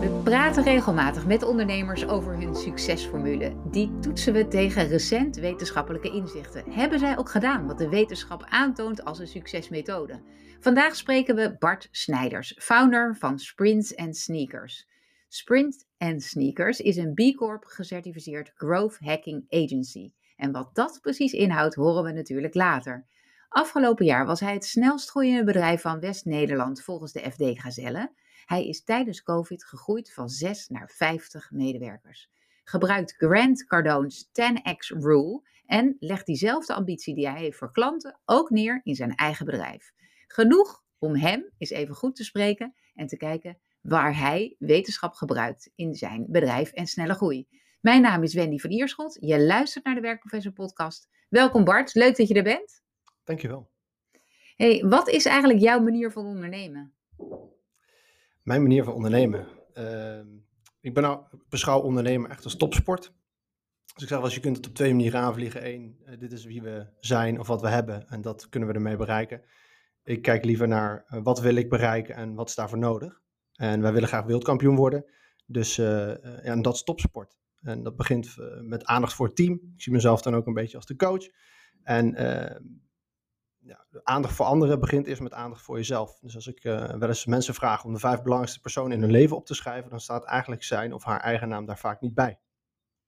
We praten regelmatig met ondernemers over hun succesformule. Die toetsen we tegen recent wetenschappelijke inzichten. Hebben zij ook gedaan wat de wetenschap aantoont als een succesmethode? Vandaag spreken we Bart Snijders, founder van Sprints and Sneakers. Sprint and Sneakers is een B Corp gecertificeerd growth hacking agency. En wat dat precies inhoudt, horen we natuurlijk later. Afgelopen jaar was hij het snelst groeiende bedrijf van West-Nederland volgens de FD Gazelle. Hij is tijdens COVID gegroeid van 6 naar 50 medewerkers. Gebruikt Grant Cardone's 10x Rule en legt diezelfde ambitie die hij heeft voor klanten ook neer in zijn eigen bedrijf. Genoeg om hem eens even goed te spreken en te kijken waar hij wetenschap gebruikt in zijn bedrijf en snelle groei. Mijn naam is Wendy van Ierschot. Je luistert naar de Werkprofessor podcast. Welkom Bart, leuk dat je er bent. Dankjewel. Hey, wat is eigenlijk jouw manier van ondernemen? Mijn manier van ondernemen. Uh, ik ben nou, beschouw ondernemen echt als topsport. Dus ik zeg wel eens, je kunt het op twee manieren aanvliegen. Eén, uh, dit is wie we zijn of wat we hebben en dat kunnen we ermee bereiken. Ik kijk liever naar uh, wat wil ik bereiken en wat is daarvoor nodig. En wij willen graag wereldkampioen worden. Dus uh, ja, en dat is topsport. En dat begint met aandacht voor het team. Ik zie mezelf dan ook een beetje als de coach. En ehm, aandacht voor anderen begint eerst met aandacht voor jezelf. Dus als ik uh, wel eens mensen vraag om de vijf belangrijkste personen in hun leven op te schrijven, dan staat eigenlijk zijn of haar eigen naam daar vaak niet bij.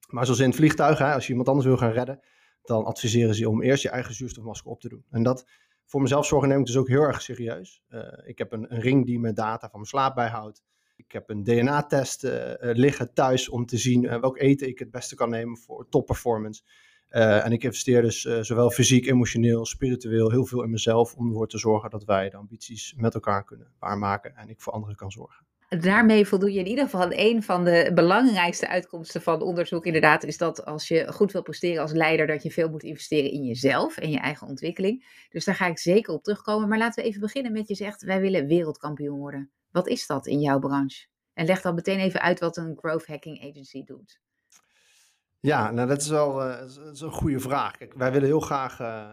Maar zoals in het vliegtuig, hè, als je iemand anders wil gaan redden, dan adviseren ze je om eerst je eigen zuurstofmasker op te doen. En dat voor mezelf zorgen neem ik dus ook heel erg serieus. Uh, ik heb een, een, ring die me data van mijn slaap bijhoudt. Ik heb een DNA-test uh, liggen thuis om te zien welk eten ik het beste kan nemen voor top performance. Uh, en ik investeer dus uh, zowel fysiek, emotioneel, spiritueel heel veel in mezelf om ervoor te zorgen dat wij de ambities met elkaar kunnen waarmaken en ik voor anderen kan zorgen. Daarmee voldoe je in ieder geval een van de belangrijkste uitkomsten van onderzoek. Inderdaad, is dat als je goed wil presteren als leider, dat je veel moet investeren in jezelf en je eigen ontwikkeling. Dus daar ga ik zeker op terugkomen. Maar laten we even beginnen met je zegt, wij willen wereldkampioen worden. Wat is dat in jouw branche? En leg dan meteen even uit wat een growth hacking agency doet. Ja, nou dat is wel uh, dat is een goede vraag. Wij willen heel graag uh,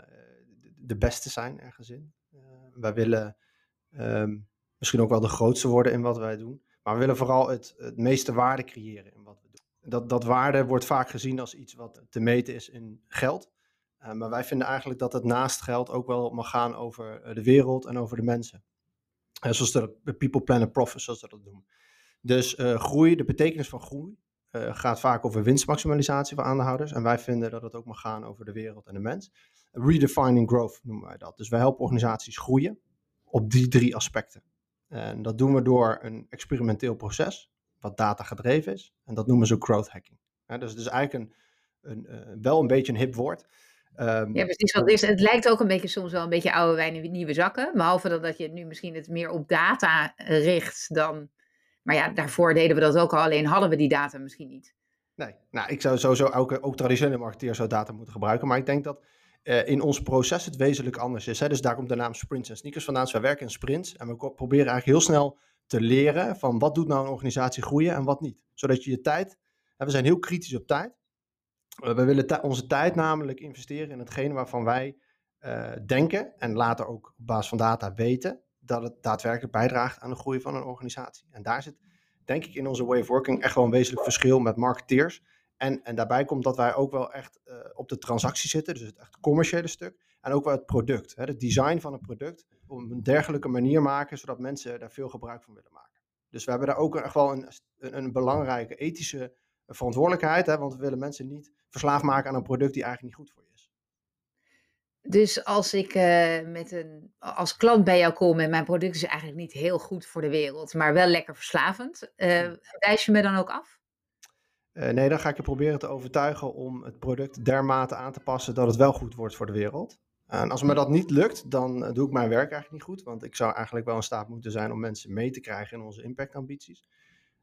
de beste zijn ergens in. Uh, wij willen um, misschien ook wel de grootste worden in wat wij doen. Maar we willen vooral het, het meeste waarde creëren in wat we doen. Dat, dat waarde wordt vaak gezien als iets wat te meten is in geld. maar wij vinden eigenlijk dat het naast geld ook wel mag gaan over de wereld en over de mensen. zoals de People Planet Profit, zoals dat doen. Dus groei, de betekenis van groei, uh, gaat vaak over winstmaximalisatie voor aandeelhouders. En wij vinden dat het ook mag gaan over de wereld en de mens. Redefining growth noemen wij dat. Dus wij helpen organisaties groeien op die drie aspecten. En dat doen we door een experimenteel proces, wat data gedreven is. En dat noemen ze growth hacking. Ja, dus het is eigenlijk een, een, uh, wel een beetje een hip woord. Um, ja, precies. Het, het lijkt ook een beetje soms wel een beetje oude wijn in nieuwe zakken. Behalve dat, dat je nu misschien het meer op data richt dan maar ja, daarvoor deden we dat ook al, alleen hadden we die data misschien niet. Nee, nou, ik zou sowieso ook, ook traditionele marketeers zo data moeten gebruiken. Maar ik denk dat uh, in ons proces het wezenlijk anders is. Dus daar komt de naam sprints en sneakers vandaan. Dus wij werken in sprints en we proberen eigenlijk heel snel te leren van wat doet nou een organisatie groeien en wat niet. Zodat je je tijd, en we zijn heel kritisch op tijd. Uh, we willen onze tijd namelijk investeren in hetgene waarvan wij uh, denken en later ook op basis van data weten dat het daadwerkelijk bijdraagt aan de groei van een organisatie. En daar zit, denk ik, in onze way of working echt wel een wezenlijk verschil met marketeers. En, en daarbij komt dat wij ook wel echt uh, op de transactie zitten, dus het echt commerciële stuk. En ook wel het product, hè, het design van een product, op een dergelijke manier maken, zodat mensen daar veel gebruik van willen maken. Dus we hebben daar ook echt wel een, een, een belangrijke ethische verantwoordelijkheid, hè, want we willen mensen niet verslaafd maken aan een product die eigenlijk niet goed voor je is. Dus als ik uh, met een, als klant bij jou kom en mijn product is eigenlijk niet heel goed voor de wereld, maar wel lekker verslavend, uh, wijs je me dan ook af? Uh, nee, dan ga ik je proberen te overtuigen om het product dermate aan te passen dat het wel goed wordt voor de wereld. En als me dat niet lukt, dan doe ik mijn werk eigenlijk niet goed, want ik zou eigenlijk wel in staat moeten zijn om mensen mee te krijgen in onze impactambities.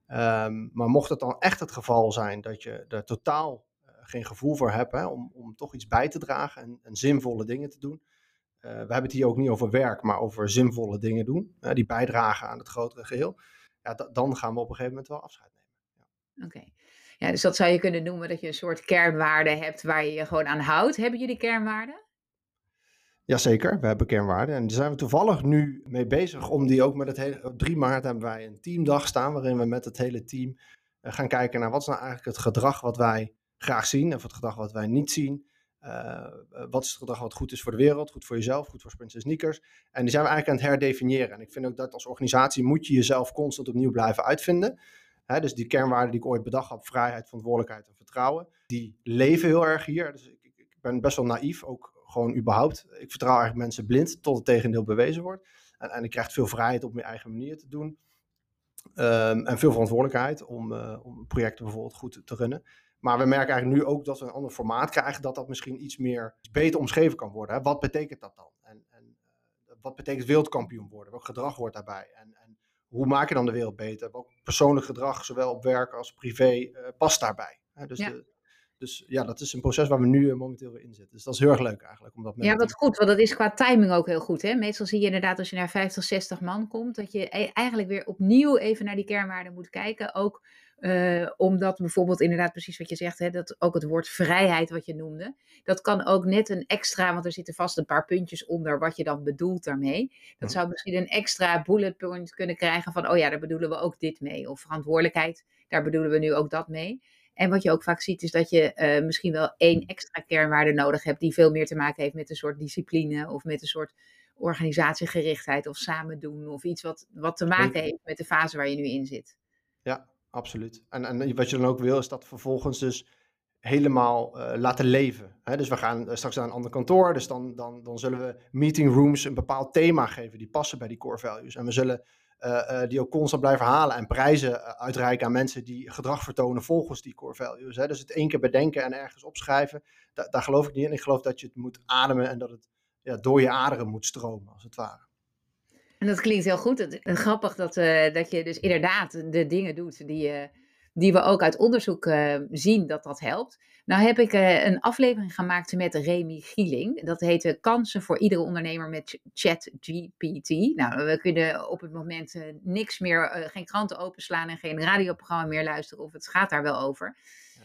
Um, maar mocht het dan echt het geval zijn dat je er totaal geen gevoel voor heb hè, om, om toch iets bij te dragen en, en zinvolle dingen te doen. Uh, we hebben het hier ook niet over werk, maar over zinvolle dingen doen, die bijdragen aan het grotere geheel. Ja, dan gaan we op een gegeven moment wel afscheid nemen. Ja. Oké. Okay. Ja, dus dat zou je kunnen noemen dat je een soort kernwaarde hebt waar je je gewoon aan houdt. Hebben jullie kernwaarden? Jazeker, we hebben kernwaarden. En daar zijn we toevallig nu mee bezig om die ook met het hele... Op 3 maart hebben wij een teamdag staan waarin we met het hele team gaan kijken naar wat is nou eigenlijk het gedrag wat wij graag zien of het gedrag wat wij niet zien. Uh, wat is het gedrag wat goed is voor de wereld, goed voor jezelf, goed voor Sprints Sneakers. En die zijn we eigenlijk aan het herdefiniëren. En ik vind ook dat als organisatie moet je jezelf constant opnieuw blijven uitvinden. Hè, dus die kernwaarden die ik ooit bedacht heb, vrijheid, verantwoordelijkheid en vertrouwen, die leven heel erg hier. Dus ik, ik ben best wel naïef, ook gewoon überhaupt. Ik vertrouw eigenlijk mensen blind tot het tegendeel bewezen wordt. En, en je krijgt veel vrijheid op je eigen manier te doen. Um, en veel verantwoordelijkheid om, uh, om projecten bijvoorbeeld goed te runnen. Maar we merken eigenlijk nu ook dat we een ander formaat krijgen, dat dat misschien iets meer beter omschreven kan worden. Hè? Wat betekent dat dan? En, en uh, wat betekent wereldkampioen worden? Welk gedrag hoort daarbij? En, en, hoe maak je dan de wereld beter? Welk persoonlijk gedrag, zowel op werk als privé, uh, past daarbij? Hè? Dus, ja. De, dus ja, dat is een proces waar we nu uh, momenteel weer in zitten. Dus dat is heel erg leuk eigenlijk. Om dat ja, wat goed, want dat is qua timing ook heel goed. Hè? Meestal zie je inderdaad als je naar 50, 60 man komt, dat je e-, eigenlijk weer opnieuw even naar die kernwaarden moet kijken. Ook uh, omdat bijvoorbeeld inderdaad precies wat je zegt, hè, dat ook het woord vrijheid wat je noemde, dat kan ook net een extra, want er zitten vast een paar puntjes onder wat je dan bedoelt daarmee. Dat zou misschien een extra bullet point kunnen krijgen van, oh ja, daar bedoelen we ook dit mee. Of verantwoordelijkheid, daar bedoelen we nu ook dat mee. En wat je ook vaak ziet is dat je uh, misschien wel één extra kernwaarde nodig hebt die veel meer te maken heeft met een soort discipline of met een soort organisatiegerichtheid of samen doen of iets wat, wat te maken heeft met de fase waar je nu in zit. Ja, absoluut. En, en wat je dan ook wil, is dat vervolgens dus helemaal uh, laten leven. Hè? Dus we gaan uh, straks naar een ander kantoor, dus dan, dan, dan zullen we meeting rooms een bepaald thema geven die passen bij die core values. En we zullen uh, die ook constant blijven halen en prijzen uitreiken aan mensen die gedrag vertonen volgens die core values. Hè? Dus het één keer bedenken en ergens opschrijven, da daar geloof ik niet in. Ik geloof dat je het moet ademen en dat het ja, door je aderen moet stromen, als het ware. En dat klinkt heel goed. Het, grappig dat, uh, dat je dus inderdaad de dingen doet die, uh, die we ook uit onderzoek uh, zien dat dat helpt. Nou heb ik een aflevering gemaakt met Remy Gieling. Dat heette Kansen voor iedere ondernemer met ChatGPT. Nou, we kunnen op het moment niks meer, geen kranten openslaan en geen radioprogramma meer luisteren of het gaat daar wel over.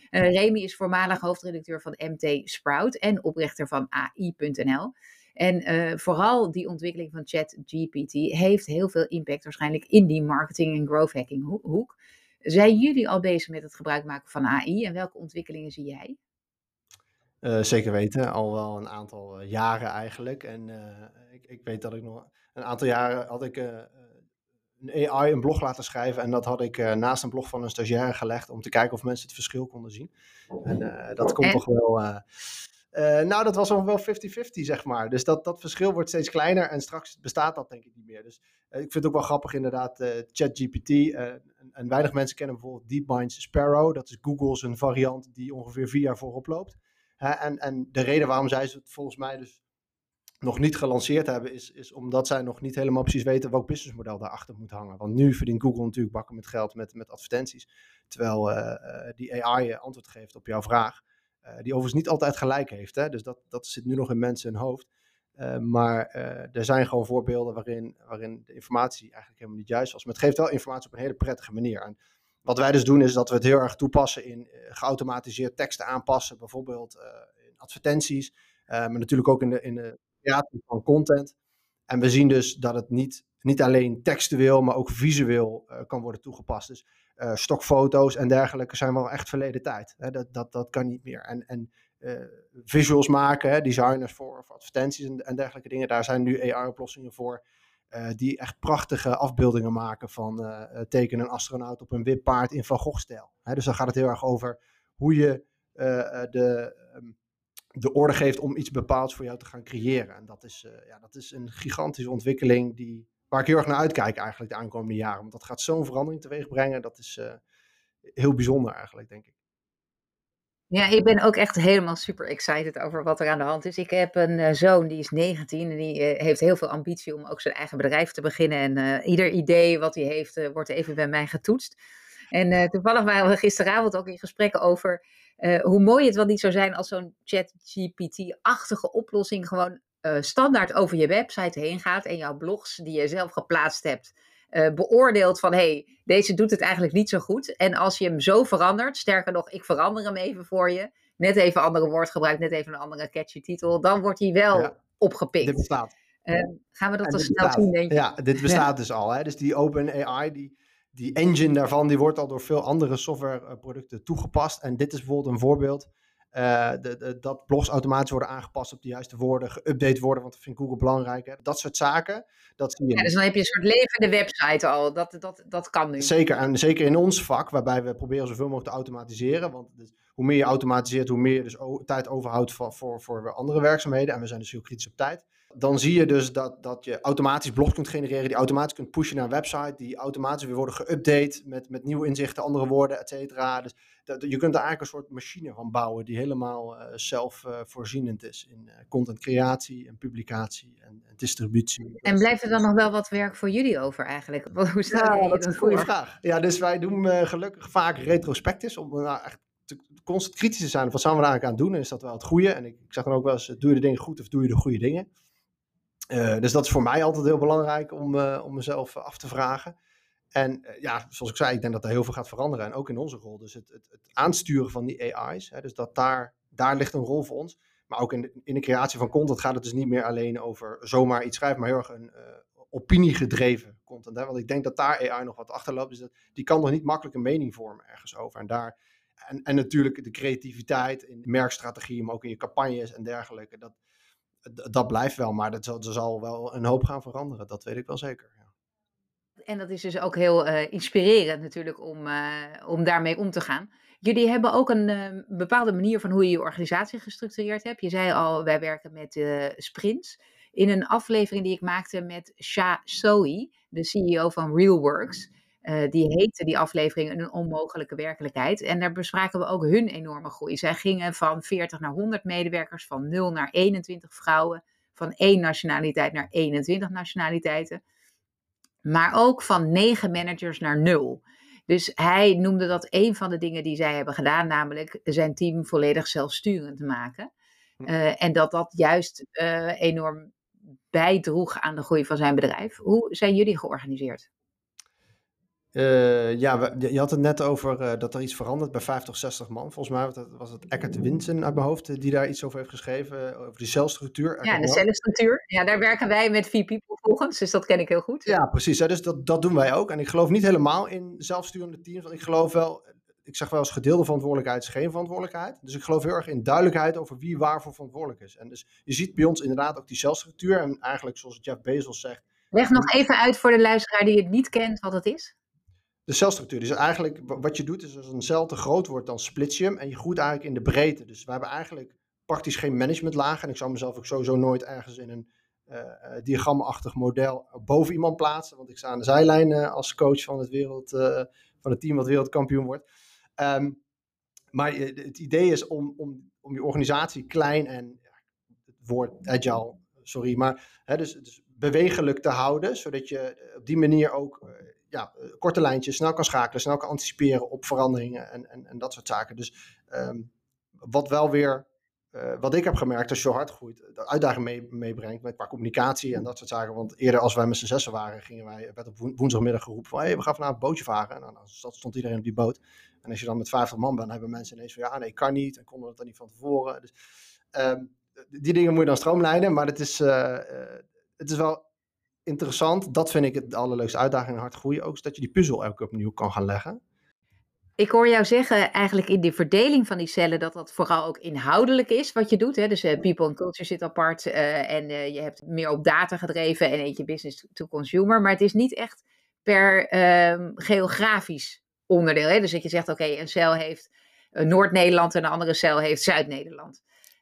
Remy is voormalig hoofdredacteur van MT Sprout en oprichter van AI.nl. En uh, vooral die ontwikkeling van ChatGPT heeft heel veel impact waarschijnlijk in die marketing en growth hacking hoek. Zijn jullie al bezig met het gebruik maken van AI en welke ontwikkelingen zie jij? Uh, zeker weten, al wel een aantal uh, jaren eigenlijk. En ik, ik, weet dat ik nog een aantal jaren had ik een AI een blog laten schrijven. En dat had ik naast een blog van een stagiaire gelegd om te kijken of mensen het verschil konden zien. En dat komt en... toch wel uh, nou, dat was ongeveer 50-50, zeg maar. Dus dat, dat verschil wordt steeds kleiner en straks bestaat dat denk ik niet meer. Dus uh, ik vind het ook wel grappig inderdaad, uh, ChatGPT. En, en, weinig mensen kennen bijvoorbeeld DeepMind's Sparrow. Dat is Google's een variant die ongeveer vier jaar voorop loopt. en, en de reden waarom zij het volgens mij dus nog niet gelanceerd hebben, is, is omdat zij nog niet helemaal precies weten welk businessmodel daarachter moet hangen. Want nu verdient Google natuurlijk bakken met geld met, met advertenties. Terwijl die AI antwoord geeft op jouw vraag. Uh, die overigens niet altijd gelijk heeft. Hè? Dus dat, dat zit nu nog in mensen hun hoofd. Uh, maar uh, er zijn gewoon voorbeelden waarin, waarin de informatie eigenlijk helemaal niet juist was. Maar het geeft wel informatie op een hele prettige manier. En wat wij dus doen is dat we het heel erg toepassen in geautomatiseerd teksten aanpassen. Bijvoorbeeld in advertenties. maar natuurlijk ook in de, in de creatie van content. En we zien dus dat het niet, niet alleen textueel, maar ook visueel kan worden toegepast. Dus uh, stokfoto's en dergelijke zijn wel echt verleden tijd. Hè? Dat, dat, dat kan niet meer. En, en uh, visuals maken, hè? designers voor, voor advertenties en, en, dergelijke dingen, daar zijn nu AR-oplossingen voor. Uh, die echt prachtige afbeeldingen maken van teken een astronaut op een wit paard in Van Gogh-stijl. Dus dan gaat het heel erg over hoe je de, um, de orde geeft om iets bepaalds voor jou te gaan creëren. En dat is, ja, dat is een gigantische ontwikkeling die waar ik heel erg naar uitkijk eigenlijk de aankomende jaren. Want dat gaat zo'n verandering teweeg brengen. Dat is uh, heel bijzonder eigenlijk, denk ik. Ja, ik ben ook echt helemaal super excited over wat er aan de hand is. Ik heb een uh, zoon, die is 19 en die uh, heeft heel veel ambitie om ook zijn eigen bedrijf te beginnen. En ieder idee wat hij heeft, wordt even bij mij getoetst. En toevallig waren we gisteravond ook in gesprekken over hoe mooi het wel niet zou zijn als zo'n ChatGPT-achtige oplossing gewoon uh, standaard over je website heen gaat en jouw blogs die je zelf geplaatst hebt, uh, beoordeelt van hey, deze doet het eigenlijk niet zo goed. En als je hem zo verandert, sterker nog, ik verander hem even voor je, net even andere woord gebruikt, net even een andere catchy titel, dan wordt hij wel opgepikt. Dit bestaat. Uh, gaan we dat dan snel zien, denk je? Ja, dit bestaat dus al. Hè? Dus die OpenAI, die, die engine daarvan, die wordt al door veel andere softwareproducten toegepast. En dit is bijvoorbeeld een voorbeeld uh, de, de, dat blogs automatisch worden aangepast op de juiste woorden, geüpdate worden, want dat vindt Google belangrijk. Hè? Dat soort zaken, dat zie je. Ja, dus dan heb je een soort levende website al, dat, dat, dat kan nu. Zeker, en zeker in ons vak, waarbij we proberen zoveel mogelijk te automatiseren, want dus, hoe meer je automatiseert, hoe meer je dus tijd overhoudt voor, voor, voor andere werkzaamheden, en we zijn dus heel kritisch op tijd. Dan zie je dus dat, dat je automatisch blogs kunt genereren, die automatisch kunt pushen naar een website, die automatisch weer worden geüpdate met, met nieuwe inzichten, andere woorden, et cetera. Dus dat, je kunt er eigenlijk een soort machine van bouwen die helemaal uh, zelfvoorzienend is in uh, contentcreatie en publicatie en, en, distributie. En blijft er dan nog wel wat werk voor jullie over eigenlijk? Hoe ja, dat is een goede vraag. Ja, dus wij doen uh, gelukkig vaak retrospectives om nou echt constant kritisch te zijn. Wat zijn we eigenlijk aan het doen? En is dat wel het goede? En ik, ik zeg dan ook wel eens, doe je de dingen goed of doe je de goede dingen? Uh, dus dat is voor mij altijd heel belangrijk om, uh, om mezelf af te vragen. En ja, zoals ik zei, ik denk dat er heel veel gaat veranderen. En ook in onze rol. Dus het, het, het aansturen van die AI's. Hè, dus dat daar, daar ligt een rol voor ons. Maar ook in de, in de creatie van content gaat het dus niet meer alleen over zomaar iets schrijven, maar heel erg een opiniegedreven content. Hè? Want ik denk dat daar AI nog wat achterloopt. Dus dat, die kan nog niet makkelijk een mening vormen ergens over. En daar. En, en natuurlijk de creativiteit in de merkstrategie, maar ook in je campagnes en dergelijke. Dat, dat blijft wel, maar dat zal, er zal wel een hoop gaan veranderen. Dat weet ik wel zeker. Ja. En dat is dus ook heel uh, inspirerend natuurlijk om, uh, om daarmee om te gaan. Jullie hebben ook een uh, bepaalde manier van hoe je je organisatie gestructureerd hebt. Je zei al, wij werken met sprints. In een aflevering die ik maakte met Sha Sohi, de CEO van RealWorks, uh, die heette die aflevering Een onmogelijke werkelijkheid. En daar bespraken we ook hun enorme groei. Zij gingen van 40 naar 100 medewerkers, van 0 naar 21 vrouwen, van één nationaliteit naar 21 nationaliteiten. Maar ook van 9 managers naar 0. Dus hij noemde dat een van de dingen die zij hebben gedaan, namelijk zijn team volledig zelfsturend te maken. Uh, en dat dat juist uh, enorm bijdroeg aan de groei van zijn bedrijf. Hoe zijn jullie georganiseerd? Uh, ja, je had het net over uh, dat er iets verandert bij 50, 60 man. Volgens mij was het Eckert Winsen uit mijn hoofd eh, die daar iets over heeft geschreven, over die celstructuur. Ja, de celstructuur. Ja, daar werken wij met vier people volgens, dus dat ken ik heel goed. Ja, precies. Hè, dus dat, dat doen wij ook. En ik geloof niet helemaal in zelfsturende teams, want ik geloof wel, ik zeg wel eens gedeelde verantwoordelijkheid is geen verantwoordelijkheid. Dus ik geloof heel erg in duidelijkheid over wie waarvoor verantwoordelijk is. En dus je ziet bij ons inderdaad ook die celstructuur en eigenlijk zoals Jeff Bezos zegt. Leg nog even uit voor de luisteraar die het niet kent wat het is de celstructuur. Dus eigenlijk wat je doet is als een cel te groot wordt, dan splits je hem en je groeit eigenlijk in de breedte. Dus we hebben eigenlijk praktisch geen managementlaag. En ik zou mezelf ook sowieso nooit ergens in een uh, diagramachtig model boven iemand plaatsen. Want ik sta aan de zijlijn uh, als coach van het, wereld, van het team wat wereldkampioen wordt. Um, maar het idee is om, om, om je organisatie klein en het woord agile, sorry, maar hè, dus, dus bewegelijk te houden, zodat je op die manier ook ja, eh, korte lijntjes, snel kan schakelen, snel kan anticiperen op veranderingen en, en, en dat soort zaken. Dus um, wat wel weer, uh, wat ik heb gemerkt als je hard groeit, de uitdaging mee, meebrengt met qua communicatie en dat soort zaken. Want eerder als wij met z'n zessen waren, gingen wij, werd op woensdagmiddag geroepen van, hey, we gaan vanavond een bootje varen. En dan stond iedereen op die boot. En als je dan met 50 man bent, hebben mensen ineens van, ja, nee, kan niet. En konden het dan niet van tevoren. Dus um, die dingen moet je dan stroomlijnen, maar het is, het is wel interessant. Dat vind ik de allerleukste uitdaging in hard groeien ook. Is dat je die puzzel elke opnieuw kan gaan leggen. Ik hoor jou zeggen eigenlijk in de verdeling van die cellen dat dat vooral ook inhoudelijk is wat je doet. Hè? Dus uh, people and culture zit apart uh, en uh, je hebt meer op data gedreven en eentje business to consumer. Maar het is niet echt per ehm, geografisch onderdeel. Hè? Dus dat je zegt oké, een cel heeft Noord-Nederland en een andere cel heeft Zuid-Nederland.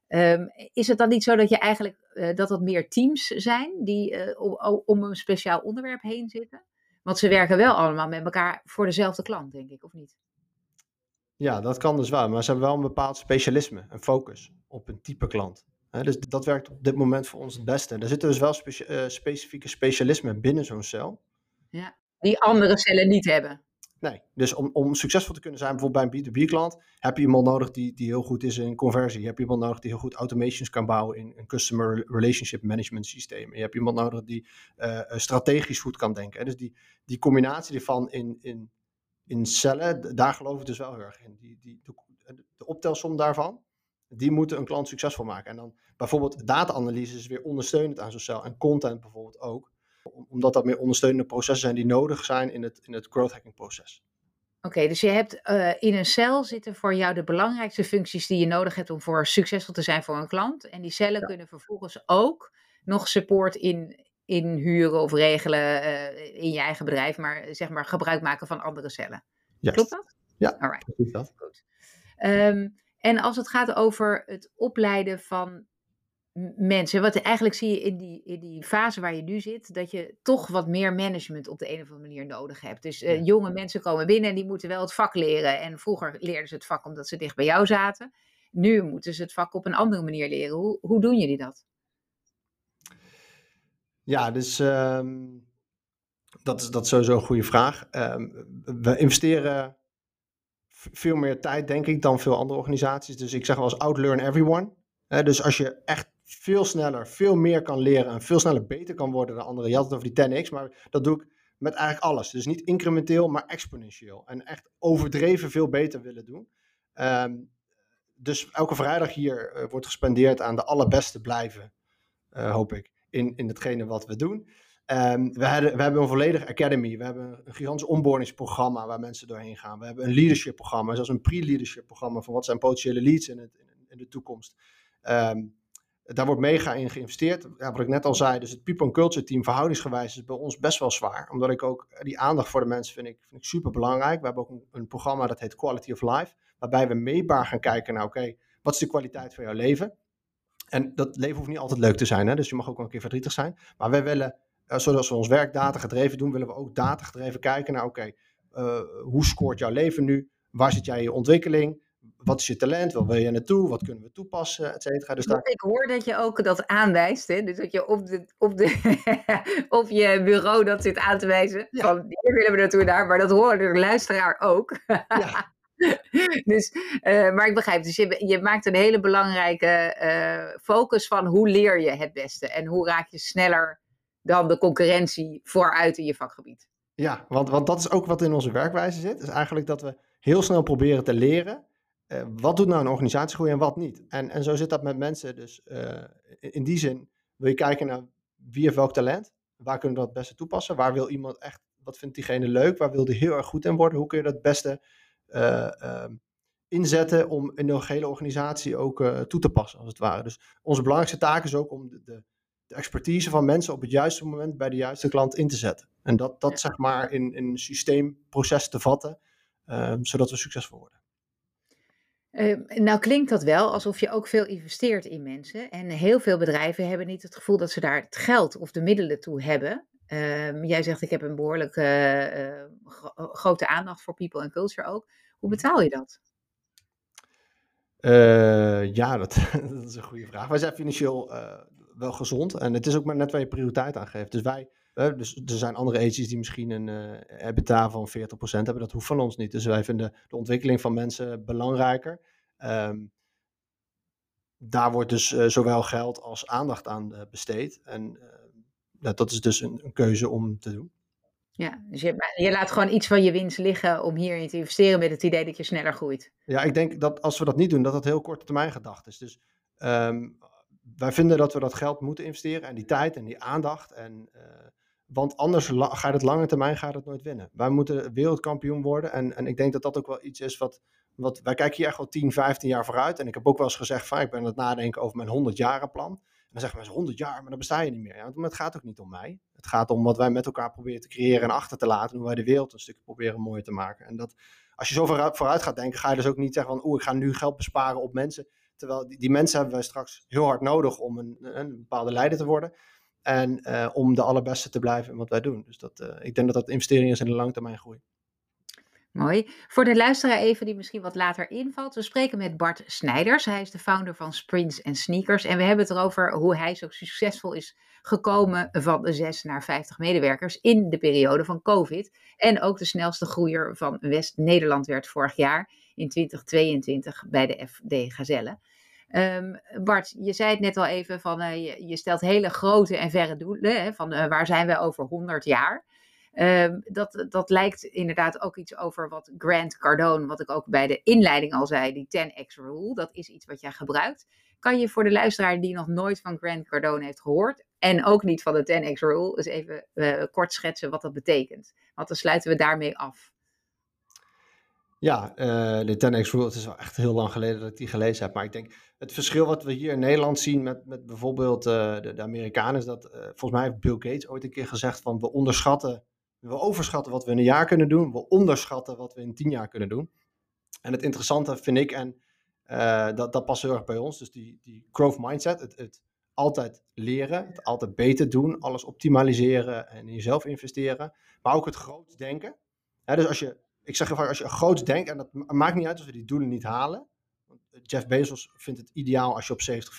Um, is het dan niet zo dat je eigenlijk uh, dat het meer teams zijn die uh, om, om, een speciaal onderwerp heen zitten? Want ze werken wel allemaal met elkaar voor dezelfde klant, denk ik, of niet? Ja, dat kan dus wel. Maar ze hebben wel een bepaald specialisme, een focus op een type klant. He, dus dat werkt op dit moment voor ons het beste. Er zitten dus wel spe uh, specifieke specialismen binnen zo'n cel. Ja, die andere cellen niet hebben. Nee, dus om, om succesvol te kunnen zijn, bijvoorbeeld bij een B2B klant, heb je iemand nodig die, die heel goed is in conversie. Je hebt iemand nodig die heel goed automations kan bouwen in een customer relationship management systeem. je hebt iemand nodig die uh, strategisch goed kan denken. Dus die, die combinatie ervan in, in, in cellen, daar geloof ik dus wel heel erg in. Die, die, de, optelsom daarvan. die moeten een klant succesvol maken. En dan bijvoorbeeld data-analyse is weer ondersteunend aan Sociaal en content bijvoorbeeld ook. Omdat dat meer ondersteunende processen zijn die nodig zijn in het, in het growth hacking proces. Oké, dus je hebt uh, in een cel zitten voor jou de belangrijkste functies die je nodig hebt om voor succesvol te zijn voor een klant. En die cellen kunnen vervolgens ook nog support in, inhuren of regelen uh, in je eigen bedrijf, maar zeg maar gebruik maken van andere cellen. Yes. Klopt dat? Ja, Alright. precies dat. Goed. Um, en als het gaat over het opleiden van mensen, wat eigenlijk zie je in die, in die fase waar je nu zit, dat je toch wat meer management op de een of andere manier nodig hebt. Dus uh, jonge mensen komen binnen en die moeten wel het vak leren. En vroeger leerden ze het vak omdat ze dicht bij jou zaten. Nu moeten ze het vak op een andere manier leren. Hoe, hoe doen jullie dat? Ja, dus um, dat, is, dat is sowieso een goede vraag. Um, we investeren veel meer tijd, denk ik, dan veel andere organisaties. Dus ik zeg wel eens outlearn everyone. dus als je echt veel sneller, veel meer kan leren en veel sneller beter kan worden dan anderen. Je had het over die 10x, maar dat doe ik met eigenlijk alles. Dus niet incrementeel, maar exponentieel. En echt overdreven veel beter willen doen. Um, dus elke vrijdag hier uh, wordt gespendeerd aan de allerbeste blijven, uh, hoop ik, in, in hetgene wat we doen. Um, we, hebben, we hebben een volledige academy. We hebben een gigantisch onboardingsprogramma waar mensen doorheen gaan. We hebben een leadership programma, zelfs een pre-leadership programma van wat zijn potentiële leads in, het, in de toekomst. Um, daar wordt mega in geïnvesteerd. Ja, wat ik net al zei, dus het people and culture team verhoudingsgewijs is bij ons best wel zwaar. Omdat ik ook die aandacht voor de mensen vind ik, vind ik super belangrijk. We hebben ook een, een, programma dat heet Quality of Life. Waarbij we meetbaar gaan kijken naar, oké, wat is de kwaliteit van jouw leven? En dat leven hoeft niet altijd leuk te zijn, hè? dus je mag ook wel een keer verdrietig zijn. Maar wij willen uh, zoals we ons werk data gedreven doen, willen we ook data gedreven kijken naar, oké, uh, hoe scoort jouw leven nu? Waar zit jij in je ontwikkeling? Wat is je talent? Waar wil je naartoe? Wat kunnen we toepassen? Et cetera. Dus daar... Ik hoor dat je ook dat aanwijst. Hè? Dus dat je op, de, op, de, op je bureau dat zit aan te wijzen. Ja. Van hier willen we naartoe daar. Maar dat horen de luisteraar ook. Ja. dus, uh, maar ik begrijp, dus je, je maakt een hele belangrijke uh, focus van hoe leer je het beste en hoe raak je sneller dan de concurrentie vooruit in je vakgebied. Ja, want, want dat is ook wat in onze werkwijze zit. Is eigenlijk dat we heel snel proberen te leren. Uh, wat doet nou een organisatie groeien en wat niet? En, en zo zit dat met mensen. Dus uh, in die zin wil je kijken naar wie heeft welk talent. Waar kunnen we dat het beste toepassen? Waar wil iemand echt, wat vindt diegene leuk? Waar wil die heel erg goed in worden? Hoe kun je dat het beste uh, inzetten om in de hele organisatie ook toe te passen, als het ware? Dus onze belangrijkste taak is ook om de, de de expertise van mensen op het juiste moment bij de juiste klant in te zetten. En dat, dat zeg maar in, in een systeemproces te vatten, um, zodat we succesvol worden. Uh, nou klinkt dat wel alsof je ook veel investeert in mensen. En heel veel bedrijven hebben niet het gevoel dat ze daar het geld of de middelen toe hebben. Uh, jij zegt ik heb een behoorlijk uh, grote aandacht voor people en culture ook. Hoe betaal je dat? Eh, ja, dat, dat, is een goede vraag. Wij zijn financieel wel gezond. En het is ook maar net waar je prioriteit aan geeft. Dus wij, dus er zijn andere agencies die misschien een uh, EBITDA van 40% hebben. Dat hoeft van ons niet. Dus wij vinden de ontwikkeling van mensen belangrijker. Um, daar wordt dus uh, zowel geld als aandacht aan uh, besteed. En dat is dus een, een, keuze om te doen. Ja, dus je, je, laat gewoon iets van je winst liggen om hierin te investeren met het idee dat je sneller groeit. Ja, ik denk dat als we dat niet doen, dat dat heel korte termijn gedacht is. Dus um, wij vinden dat we dat geld moeten investeren en die tijd en die aandacht. En, want anders gaat het lange termijn gaat het nooit winnen. Wij moeten wereldkampioen worden. En, en ik denk dat dat ook wel iets is wat, wat. Wij kijken hier echt wel 10, 15 jaar vooruit. En ik heb ook wel eens gezegd: van ik ben aan het nadenken over mijn 100 jaren plan. En dan zeggen mensen 100 jaar, maar dan besta je niet meer. Ja, maar het gaat ook niet om mij. Het gaat om wat wij met elkaar proberen te creëren en achter te laten. Hoe wij de wereld een stukje proberen mooier te maken. En dat, als je zo vooruit, vooruit gaat denken, ga je dus ook niet zeggen van, oeh, ik ga nu geld besparen op mensen Terwijl die, die, mensen hebben wij straks heel hard nodig om een, een bepaalde leider te worden. En uh, om de allerbeste te blijven in wat wij doen. Dus dat, uh, ik denk dat dat investering is in de langetermijn groei. Mooi. Voor de luisteraar even die misschien wat later invalt. We spreken met Bart Snijders. Hij is de founder van Sprints en Sneakers. En we hebben het erover hoe hij zo succesvol is gekomen van de 6 naar 50 medewerkers in de periode van COVID. En ook de snelste groeier van West-Nederland werd vorig jaar in 2022 bij de FD Gazelle. Um, Bart, je zei het net al even van uh, je, stelt hele grote en verre doelen. Hè, van uh, waar zijn we over 100 jaar? Ehm, dat, dat lijkt inderdaad ook iets over wat Grant Cardone, wat ik ook bij de inleiding al zei, die 10x rule, dat is iets wat jij gebruikt. Kan je voor de luisteraar die nog nooit van Grant Cardone heeft gehoord en ook niet van de 10x rule, eens even uh, kort schetsen wat dat betekent? Want dan sluiten we daarmee af. Ja, uh, de 10x rule, het is wel echt heel lang geleden dat ik die gelezen heb. Maar ik denk, het verschil wat we hier in Nederland zien met, met bijvoorbeeld uh, de, Amerikanen, is dat, uh, volgens mij heeft Bill Gates ooit een keer gezegd van, we onderschatten, we overschatten wat we in een jaar kunnen doen, we onderschatten wat we in tien jaar kunnen doen. En het interessante vind ik, en dat, dat past heel erg bij ons, dus die, die growth mindset, het, het altijd leren, het altijd beter doen, alles optimaliseren en in jezelf investeren, maar ook het groot denken. dus als je ik zeg vaak, als je groot denkt, en dat maakt niet uit als we die doelen niet halen. Jeff Bezos vindt het ideaal als je op 70,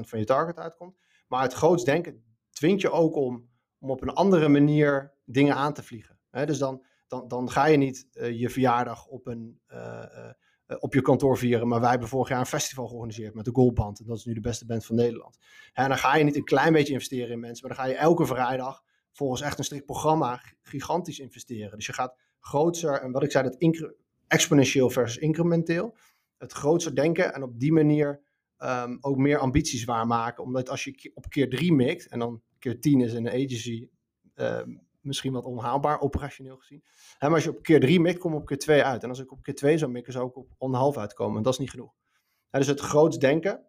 75% van je target uitkomt. Maar het groots denken dwingt je ook om, om op een andere manier dingen aan te vliegen. dus dan, dan, dan ga je niet uh, je verjaardag op, een, uh, op je kantoor vieren. Maar wij hebben vorig jaar een festival georganiseerd met de Goldband. En dat is nu de beste band van Nederland. En dan ga je niet een klein beetje investeren in mensen. Maar dan ga je elke vrijdag volgens echt een strikt programma gigantisch investeren. Dus je gaat groter, en wat ik zei, dat exponentieel versus incrementeel. Het grootser denken en op die manier um, ook meer ambities waarmaken. Omdat als je op keer drie mikt, en dan keer tien is in een agency um, misschien wat onhaalbaar, operationeel gezien. Hè, maar als je op keer drie mikt, kom je op keer twee uit. En als ik op keer twee zou mikken, zou ik op onhalf uitkomen. En dat is niet genoeg. Dus het groots denken,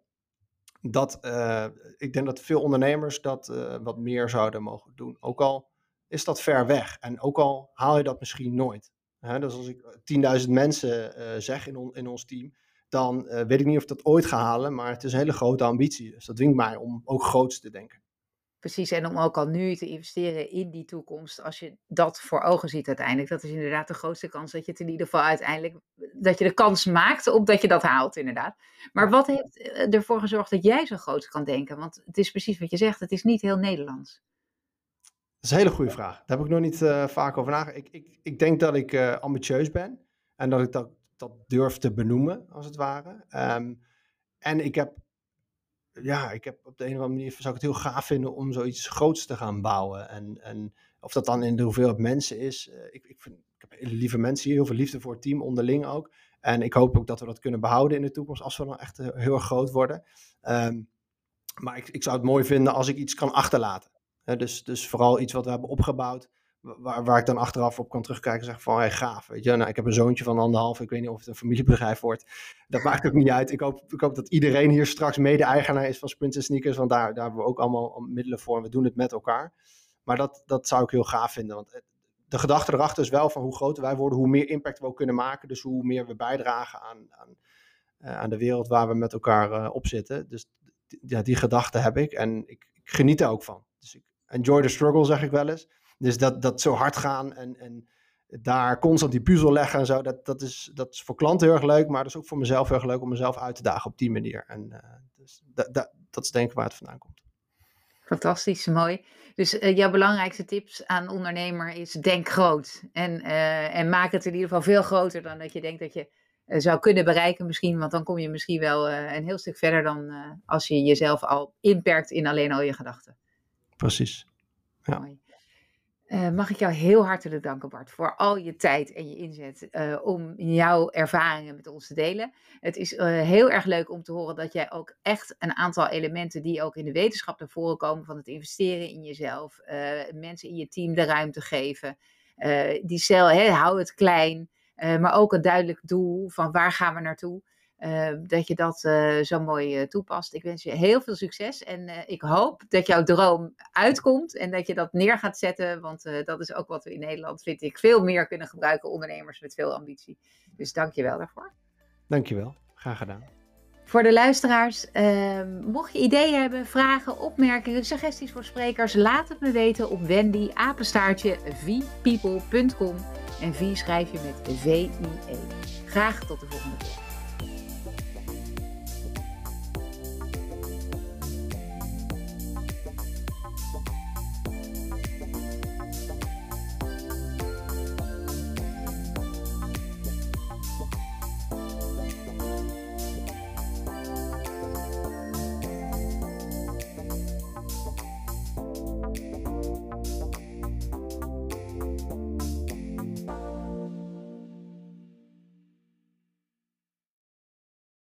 dat, uh, ik denk dat veel ondernemers dat uh, wat meer zouden mogen doen. Ook al is dat ver weg. En ook al haal je dat misschien nooit. Hè, dus als ik 10.000 mensen uh, zeg in, on, in ons team, dan uh, weet ik niet of ik dat ooit ga halen, maar het is een hele grote ambitie. Dus dat dwingt mij om ook groots te denken. Precies, en om ook al nu te investeren in die toekomst, als je dat voor ogen ziet uiteindelijk, dat is inderdaad de grootste kans dat je het in ieder geval uiteindelijk, dat je de kans maakt op dat je dat haalt inderdaad. Maar wat heeft eh, ervoor gezorgd dat jij zo groot kan denken? Want het is precies wat je zegt, het is niet heel Nederlands. Dat is een hele goede vraag. Daar heb ik nog niet uh, vaak over nagedacht. Ik, ik, ik denk dat ik uh, ambitieus ben en dat ik dat, dat durf te benoemen, als het ware. Um, en ik heb, ja, ik heb op de een of andere manier zou ik het heel gaaf vinden om zoiets groots te gaan bouwen. En, en of dat dan in de hoeveelheid mensen is. Uh, ik, ik, vind, ik heb hele lieve mensen hier, heel veel liefde voor het team, onderling ook. En ik hoop ook dat we dat kunnen behouden in de toekomst als we dan echt heel erg groot worden. Um, maar ik, ik zou het mooi vinden als ik iets kan achterlaten dus, dus vooral iets wat we hebben opgebouwd, waar, waar ik dan achteraf op kan terugkijken en zeggen van, hey, gaaf, weet je, nou, ik heb een zoontje van anderhalf, ik weet niet of het een familiebedrijf wordt, dat maakt ook niet uit. Ik hoop, ik hoop dat iedereen hier straks mede-eigenaar is van Sprint Sneakers, want daar, daar hebben we ook allemaal middelen voor en we doen het met elkaar. Maar dat, dat zou ik heel gaaf vinden, want de gedachte erachter is wel van hoe groter wij worden, hoe meer impact we ook kunnen maken, dus hoe meer we bijdragen aan, aan, uh, aan de wereld waar we met elkaar uh, op zitten. Dus ja, die gedachte heb ik en ik, ik geniet er ook van. Dus ik, enjoy the struggle, zeg ik wel eens. Dus dat, dat zo hard gaan en, en daar constant die puzzel leggen en zo, dat, dat, is, dat is voor klanten heel erg leuk, maar dat is ook voor mezelf heel erg leuk om mezelf uit te dagen op die manier. En uh, dus dat, is denk ik waar het vandaan komt. Fantastisch, mooi. Dus uh, jouw belangrijkste tips aan ondernemer is denk groot. En, uh, en maak het in ieder geval veel groter dan dat je denkt dat je zou kunnen bereiken misschien. Want dan kom je misschien wel een heel stuk verder dan als je jezelf al inperkt in alleen al je gedachten. Precies. Ja. Uh, mag ik jou heel hartelijk danken, Bart, voor al je tijd en je inzet uh, om jouw ervaringen met ons te delen. Het is uh, heel erg leuk om te horen dat jij ook echt een aantal elementen die ook in de wetenschap naar voren komen, van het investeren in jezelf, mensen in je team de ruimte geven, die cel, hè, hou het klein, maar ook een duidelijk doel van waar gaan we naartoe. Uh, dat je dat uh, zo mooi uh, toepast. Ik wens je heel veel succes en ik hoop dat jouw droom uitkomt en dat je dat neer gaat zetten, want dat is ook wat we in Nederland, vind ik, veel meer kunnen gebruiken, ondernemers met veel ambitie. Dus dank je wel daarvoor. Dank je wel, graag gedaan. Voor de luisteraars, ehm, mocht je ideeën hebben, vragen, opmerkingen, suggesties voor sprekers, laat het me weten op wendy apenstaartje vpeople.com en V schrijf je met V-I-E. Graag tot de volgende keer.